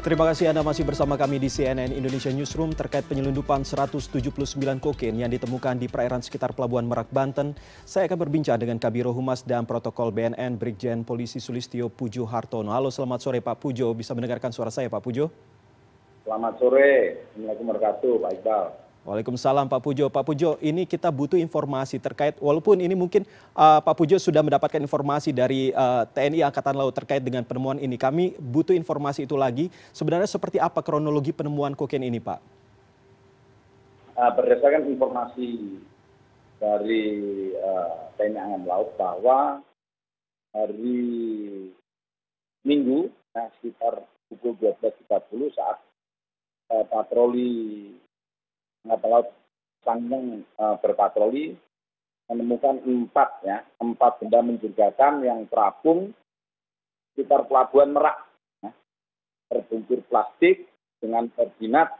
Terima kasih Anda masih bersama kami di CNN Indonesia Newsroom terkait penyelundupan 179 kokain yang ditemukan di perairan sekitar Pelabuhan Merak, Banten. Saya akan berbincang dengan Kabiro Humas dan Protokol BNN Brigjen Polisi Sulistio Pujo Hartono. Halo selamat sore Pak Pujo, bisa mendengarkan suara saya Pak Pujo? Selamat sore, Assalamualaikum warahmatullahi Pak Iqbal. Waalaikumsalam Pak Pujo. Pak Pujo, ini kita butuh informasi terkait, walaupun ini mungkin uh, Pak Pujo sudah mendapatkan informasi dari uh, TNI Angkatan Laut terkait dengan penemuan ini. Kami butuh informasi itu lagi. Sebenarnya seperti apa kronologi penemuan kokain ini, Pak? Uh, berdasarkan informasi dari uh, TNI Angkatan Laut bahwa hari Minggu, nah, sekitar pukul 12.30 saat uh, patroli angkatan laut Sangyang uh, berpatroli menemukan empat ya empat benda mencurigakan yang terapung sekitar pelabuhan Merak ya, terbungkur plastik dengan koordinat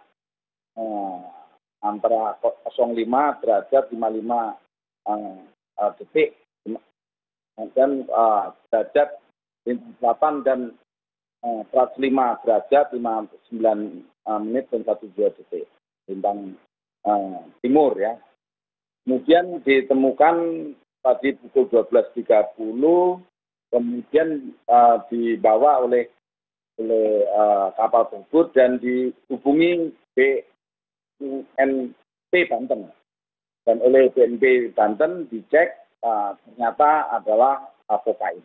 uh, antara 05 derajat 55 uh, uh, detik dan uh, derajat 58 dan uh, 105 derajat 59 uh, menit dan 12 detik. Bintang Eh, timur ya. Kemudian ditemukan tadi pukul 12.30, kemudian uh, dibawa oleh oleh uh, kapal tersebut dan dihubungi BNP Banten. Dan oleh BNP Banten dicek uh, ternyata adalah kokain.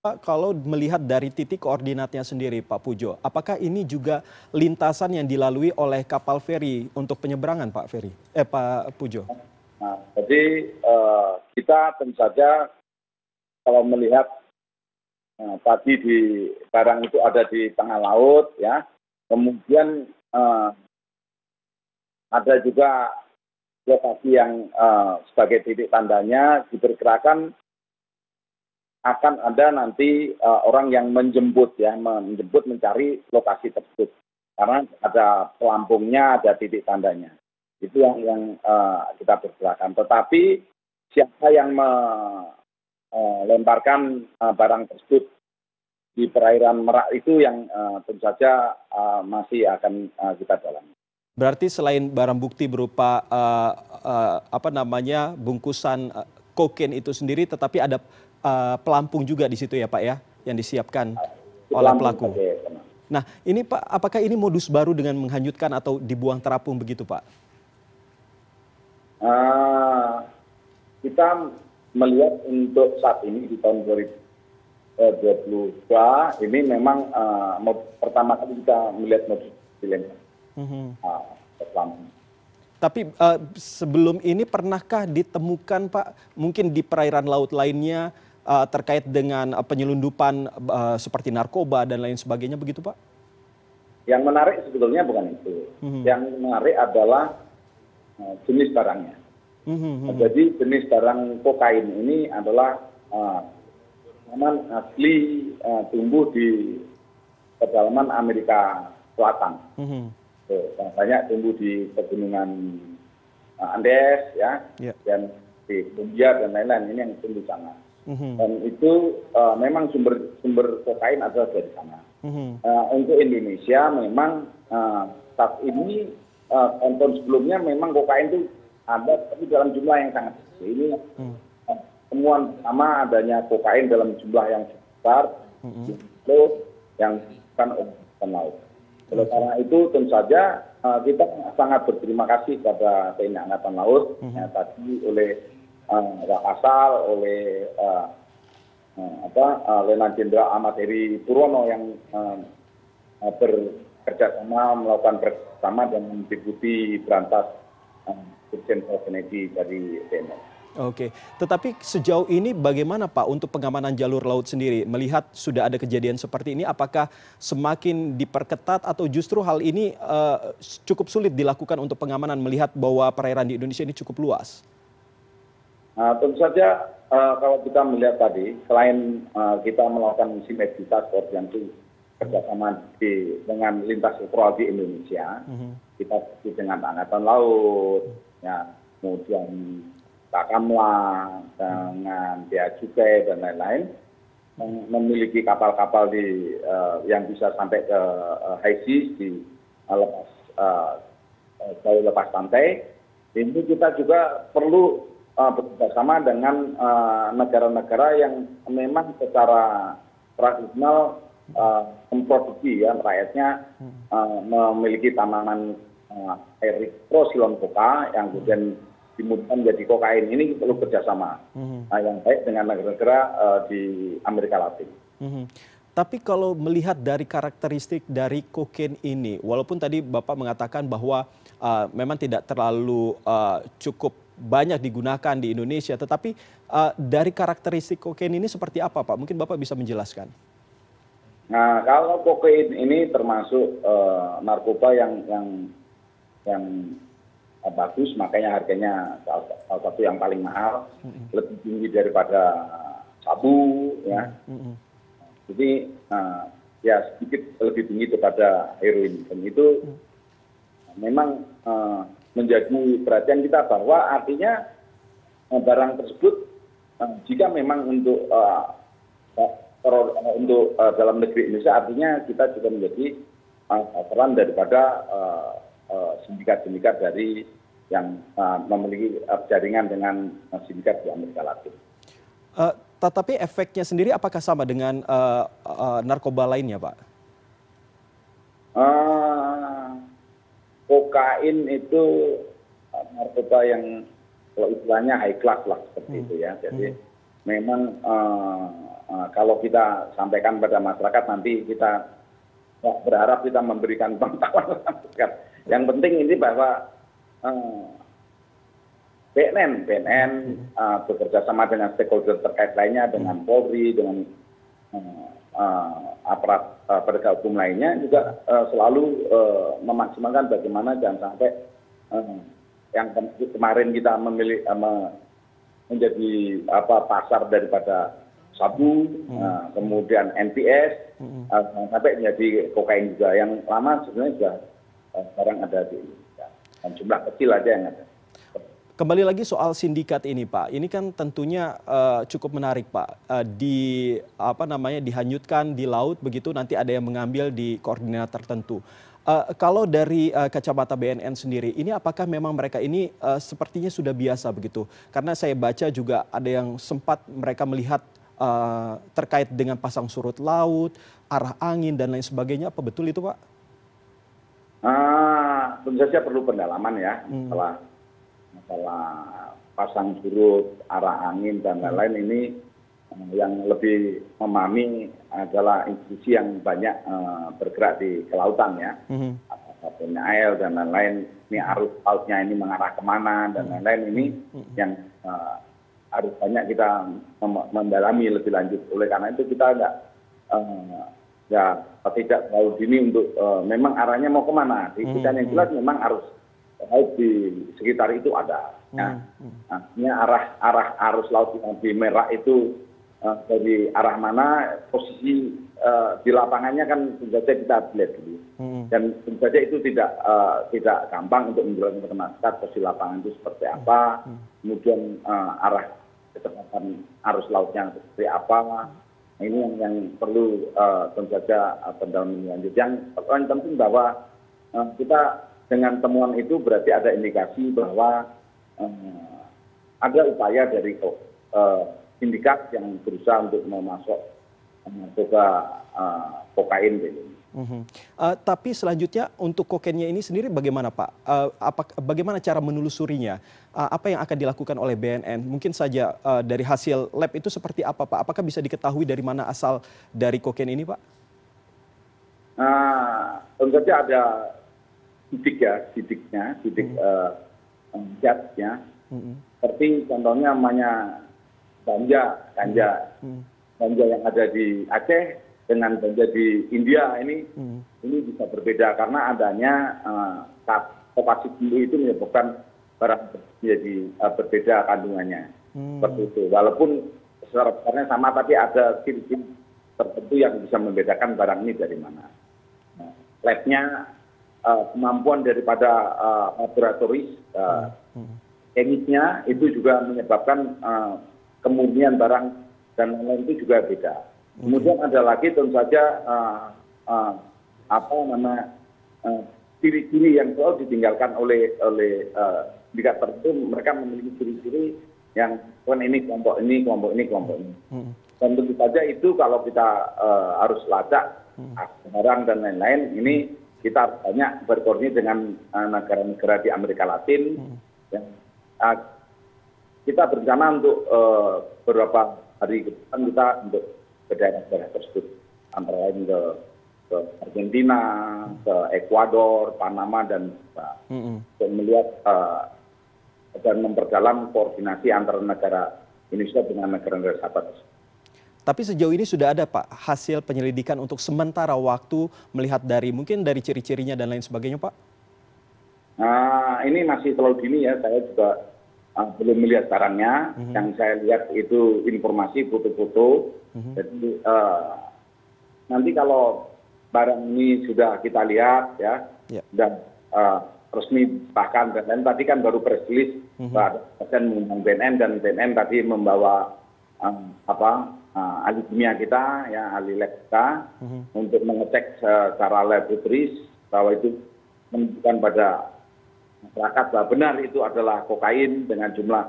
Pak, kalau melihat dari titik koordinatnya sendiri, Pak Pujo, apakah ini juga lintasan yang dilalui oleh kapal feri untuk penyeberangan, Pak Feri? Eh, Pak Pujo. Nah, jadi uh, kita tentu saja kalau melihat uh, tadi di barang itu ada di tengah laut, ya, kemudian uh, ada juga lokasi yang uh, sebagai titik tandanya diperkirakan akan ada nanti uh, orang yang menjemput ya, menjemput mencari lokasi tersebut. Karena ada pelampungnya, ada titik tandanya. Itu yang yang uh, kita perkirakan. Tetapi siapa yang melemparkan uh, barang tersebut di perairan Merak itu yang uh, tentu saja uh, masih akan uh, kita dalami. Berarti selain barang bukti berupa uh, uh, apa namanya bungkusan uh, kokain itu sendiri, tetapi ada uh, pelampung juga di situ ya Pak ya, yang disiapkan oleh pelaku. Nah ini Pak, apakah ini modus baru dengan menghanyutkan atau dibuang terapung begitu Pak? Uh, kita melihat untuk saat ini di tahun 2022 ini memang uh, pertama kali kita melihat modus dilema. Mm -hmm. uh, tapi uh, sebelum ini pernahkah ditemukan Pak mungkin di perairan laut lainnya uh, terkait dengan uh, penyelundupan uh, seperti narkoba dan lain sebagainya begitu Pak? Yang menarik sebetulnya bukan itu. Mm-hmm. Yang menarik adalah uh, jenis barangnya. Mm-hmm. Jadi jenis barang kokain ini adalah uh, asli uh, tumbuh di pedalaman Amerika Selatan. Mm-hmm. So, banyak tumbuh di pegunungan uh, Andes ya, yeah. dan di Columbia dan lain-lain ini yang tumbuh sana. Mm-hmm. Dan itu uh, memang sumber sumber kokain adalah dari sana. Mm-hmm. Uh, untuk Indonesia memang uh, saat ini uh, tahun sebelumnya memang kokain itu ada tapi dalam jumlah yang sangat kecil. Ini uh, temuan pertama adanya kokain dalam jumlah yang besar itu yang kan laut. Oleh karena itu tentu saja uh, kita sangat berterima kasih kepada TNI Angkatan Laut yang tadi oleh uh, Asal, oleh uh, uh, apa uh, Letnan Jenderal Ahmad Heri Purwono yang uh, uh, bekerja sama melakukan bersama dan mengikuti berantas uh, Irjen Kennedy dari TNI. Oke, tetapi sejauh ini bagaimana Pak untuk pengamanan jalur laut sendiri? Melihat sudah ada kejadian seperti ini, apakah semakin diperketat atau justru hal ini uh, cukup sulit dilakukan untuk pengamanan melihat bahwa perairan di Indonesia ini cukup luas? Nah, tentu saja uh, kalau kita melihat tadi, selain uh, kita melakukan sinergitas koordinasi kerjasama di, dengan lintas sektoral di Indonesia, -hmm. kita dengan angkatan laut, ya, kemudian Bakamla, dengan Bea Cukai dan lain-lain. memiliki kapal kapal di yang bisa sampai ke high seas di lepas jauh lepas pantai ini kita juga perlu bekerjasama dengan negara negara yang memang secara tradisional memproduksi ya rakyatnya memiliki tanaman air silon koka yang kemudian dimudahkan menjadi kokain. Ini perlu kerjasama yang baik dengan negara-negara di Amerika Latin. Tapi kalau melihat dari karakteristik dari kokain ini, walaupun tadi Bapak mengatakan bahwa uh, memang tidak terlalu uh, cukup banyak digunakan di Indonesia, tetapi uh, dari karakteristik kokain ini seperti apa Pak? Mungkin Bapak bisa menjelaskan. Nah, kalau kokain ini termasuk uh, narkoba yang yang yang uh, bagus, makanya harganya salah, salah satu yang paling mahal, mm-hmm. lebih tinggi daripada sabu, ya. Mm-hmm. Jadi uh, ya sedikit lebih tinggi daripada heroin, dan itu mm-hmm. memang uh, menjadi perhatian kita bahwa artinya uh, barang tersebut uh, jika memang untuk uh, untuk dalam negeri Indonesia artinya kita juga menjadi peran daripada uh, sindikat-sindikat dari yang memiliki jaringan dengan sindikat di Amerika Latin. Tetapi efeknya sendiri apakah sama dengan narkoba lainnya, Pak? Kokain itu uh, narkoba yang kalau istilahnya high class lah seperti hmm. itu ya. Jadi hmm. memang uh, Eh, kalau kita sampaikan pada masyarakat nanti kita berharap kita memberikan pengetahuan masyarakat. Yang penting ini bahwa uh, eh, BNN, BNN uh, eh, bekerja sama dengan stakeholder terkait lainnya, dengan Polri, dengan aparat uh, penegak hukum lainnya juga uh, selalu memaksimalkan bagaimana jangan sampai yang kemarin kita memilih menjadi apa pasar daripada sabu hmm. kemudian nps hmm. sampai menjadi kokain juga yang lama sebenarnya sudah sekarang ada di Indonesia dan jumlah kecil aja yang ada. Kembali lagi soal sindikat ini, Pak. Ini kan tentunya uh, cukup menarik, Pak. Uh, di apa namanya dihanyutkan di laut begitu nanti ada yang mengambil di koordinat tertentu. Uh, kalau dari uh, kacamata BNN sendiri, ini apakah memang mereka ini uh, sepertinya sudah biasa begitu? Karena saya baca juga ada yang sempat mereka melihat uh, terkait dengan pasang surut laut, arah angin dan lain sebagainya. Apa betul itu, Pak? Uh, tentu saja perlu pendalaman ya hmm. masalah masalah pasang surut, arah angin dan hmm. lain-lain hmm. ini uh, yang lebih memahami adalah institusi yang banyak uh, bergerak di kelautan ya. Hmm. Air dan lain-lain. Ini arus lautnya ini mengarah ke mana dan hmm. lain-lain ini hmm. yang uh, harus banyak kita mendalami lebih lanjut oleh karena itu kita nggak uh, ya tidak terlalu dini untuk uh, memang arahnya mau ke mana di hmm, yang hmm. jelas memang harus di sekitar itu ada ya. hmm, artinya arah arah arus laut yang di merah itu uh, dari arah mana posisi uh, di lapangannya kan tentu saja kita lihat dulu hmm. dan tentu saja itu tidak uh, tidak gampang untuk menjelaskan ke masyarakat posisi lapangan itu seperti apa hmm. kemudian arah kecepatan arus lautnya seperti apa nah, ini yang yang perlu uh, tentu saja uh, pendalaman lanjut yang paling penting bahwa uh, kita dengan temuan itu berarti ada indikasi bahwa uh, ada upaya dari uh, sindikat yang berusaha untuk memasuk uh, uh, kokain gitu. Uh, tapi selanjutnya untuk kokainnya ini sendiri bagaimana Pak? Uh, apa, bagaimana cara menelusurinya? Uh, apa yang akan dilakukan oleh BNN? Mungkin saja uh, dari hasil lab itu seperti apa Pak? Apakah bisa diketahui dari mana asal dari kokain ini Pak? Nah, tentu saja ada sidik ya, sidiknya, sidik hmm. uh, zatnya. Hmm. Seperti contohnya namanya ganja, ganja. Hmm. Ganja yang ada di Aceh dengan menjadi India ini hmm. ini bisa berbeda karena adanya operasi dulu itu menyebabkan barang menjadi uh, berbeda kandungannya hmm. seperti itu walaupun secara besarnya sama tapi ada ciri-ciri tertentu yang bisa membedakan barang ini dari mana nah, labnya kemampuan daripada uh, laboratoris hmm. chemiknya itu juga menyebabkan kemurnian barang dan lain-lain itu juga beda kemudian ada lagi tentu saja apa nama uh, ciri-ciri yang selalu ditinggalkan oleh oleh indikator itu mereka memiliki ciri-ciri yang kan ini kelompok ini kelompok ini kelompok ini hmm. dan tentu saja itu kalau kita harus lacak hmm. barang dan lain-lain ini kita banyak berkoordinasi dengan negara-negara uh, di Amerika Latin hmm. yang uh, kita berencana untuk uh, beberapa hari ke depan kita untuk ke daerah-daerah tersebut antara lain ke ke Argentina, ke Ekuador, Panama dan untuk melihat uh, dan memperdalam koordinasi antara negara Indonesia dengan negara-negara sahabat. Tapi sejauh ini sudah ada Pak hasil penyelidikan untuk sementara waktu melihat dari mungkin dari ciri-cirinya dan lain sebagainya Pak? Nah, ini masih terlalu dini ya. Saya juga uh, belum melihat barangnya. Mm -hmm. Yang saya lihat itu informasi foto-foto. Mm -hmm. Jadi uh, nanti kalau barang ini sudah kita lihat ya yeah. dan uh, resmi bahkan dan lain tadi kan baru press release mm -hmm. Mengundang BNN dan BNN tadi membawa um, apa ahli kimia kita ya ahli lab kita -hmm. untuk mengecek secara laboratoris bahwa itu menunjukkan pada masyarakat bahwa benar itu adalah kokain dengan jumlah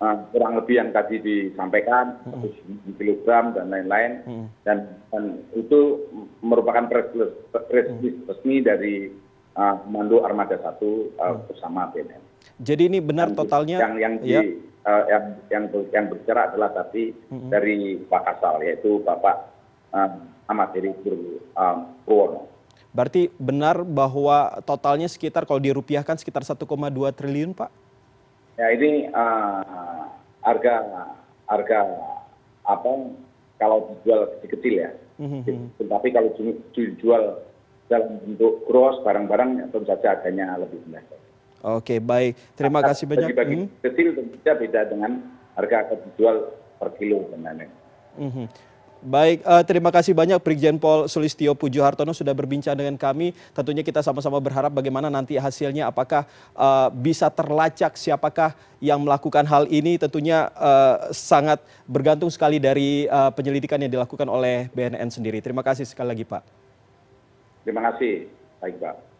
uh, kurang lebih yang tadi disampaikan satu mm kilogram dan lain-lain mm dan, itu merupakan prestis resmi dari uh, Komando Armada 1 uh, bersama BNN. Jadi ini benar totalnya yang yang di, ya. uh, yang yang berbicara adalah tadi dari Pak Kasal yaitu Bapak uh, Ahmad Heri Purwono. Berarti benar bahwa totalnya sekitar kalau dirupiahkan sekitar 1,2 triliun, Pak? Ya ini uh, harga harga apa kalau dijual kecil-kecil ya. Mm-hmm. Tapi kalau dijual dalam bentuk gross barang-barang tentu saja harganya lebih rendah. Oke baik, terima nah, kasih banyak. Bagi, -hmm. kecil tentu saja beda dengan harga dijual per kilo lain-lain. -hmm. Baik, uh, terima kasih banyak Brigjen Pol Sulistio Pujo Hartono sudah berbincang dengan kami. Tentunya kita sama-sama berharap bagaimana nanti hasilnya apakah uh, bisa terlacak siapakah yang melakukan hal ini. Tentunya uh, sangat bergantung sekali dari uh, penyelidikan yang dilakukan oleh BNN sendiri. Terima kasih sekali lagi Pak. Terima kasih. Baik Pak.